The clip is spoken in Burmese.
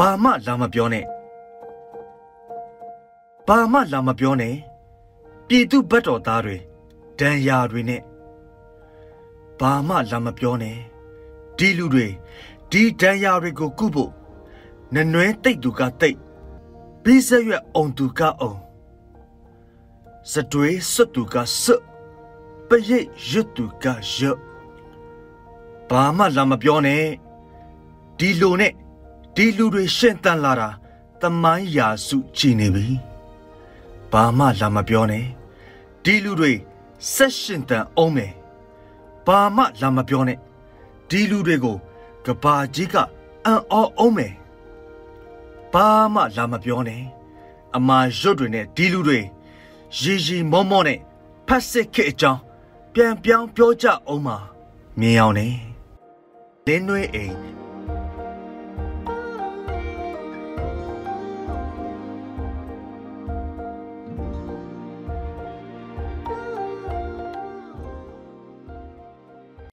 ဘာမှလာမပြောနဲ့ဘာမှလာမပြောနဲ့ပြည်သူဘတ်တော်သားတွေဒံယာတွေနဲ့ဘာမှလာမပြောနဲ့ဒီလူတွေဒီဒံယာတွေကိုကုဖို့နနွဲတိတ်သူကတိတ်ပြီးဆက်ရွက်အောင်သူကအောင်စတွေးစွတ်သူကစွတ်ပရိတ်ရွတ်သူကရွတ်ဘာမှလာမပြောနဲ့ဒီလိုနဲ့ ဒီလူတွေရှင်းတန်လာတာတမိုင်းရာစုကြည်နေပြီဘာမှလာမပြောနဲ့ဒီလူတွေဆက်ရှင်တန်အောင်မယ်ဘာမှလာမပြောနဲ့ဒီလူတွေကိုကဘာကြီးကအံ့ဩအောင်မယ်ဘာမှလာမပြောနဲ့အမာရွတ်တွေနဲ့ဒီလူတွေရီရီမောမောနဲ့ဖတ်စစ်ခေအကြောင်းပြန်ပြောင်းပြောကြအောင်ပါမြင်အောင်နဲ့လင်းနှွေးအိမ်